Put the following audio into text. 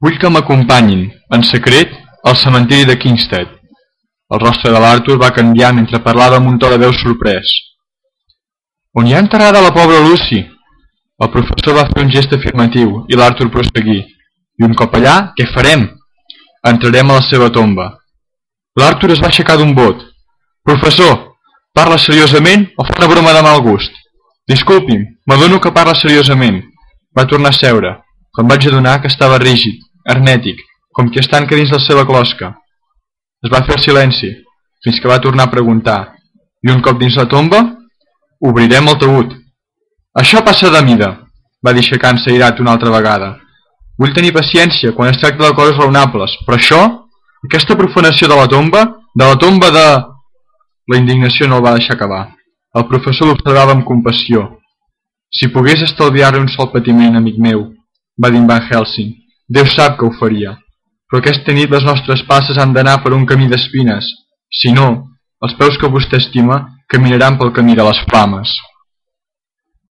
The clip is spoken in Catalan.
Vull que m'acompanyin, en secret, al cementiri de Kingstead. El rostre de l'Arthur va canviar mentre parlava amb un to de veu sorprès. On hi ha enterrada la pobra Lucy? El professor va fer un gest afirmatiu i l'Arthur prosseguí. I un cop allà, què farem? Entrarem a la seva tomba. L'Arthur es va aixecar d'un bot. Professor, parla seriosament o fa una broma de mal gust? Disculpi'm, m'adono que parla seriosament. Va tornar a seure, quan vaig adonar que estava rígid, hermètic, com qui es tanca dins la seva closca. Es va fer el silenci, fins que va tornar a preguntar. I un cop dins la tomba, obrirem el taüt. Això passa de mida, va dir aixecant-se irat una altra vegada. Vull tenir paciència quan es tracta de coses raonables, però això, aquesta profanació de la tomba, de la tomba de... La indignació no el va deixar acabar. El professor l'observava amb compassió. Si pogués estalviar-li un sol patiment, amic meu, va dir Van Helsing, Déu sap que ho faria. Però aquesta nit les nostres passes han d'anar per un camí d'espines. Si no, els peus que vostè estima caminaran pel camí de les flames.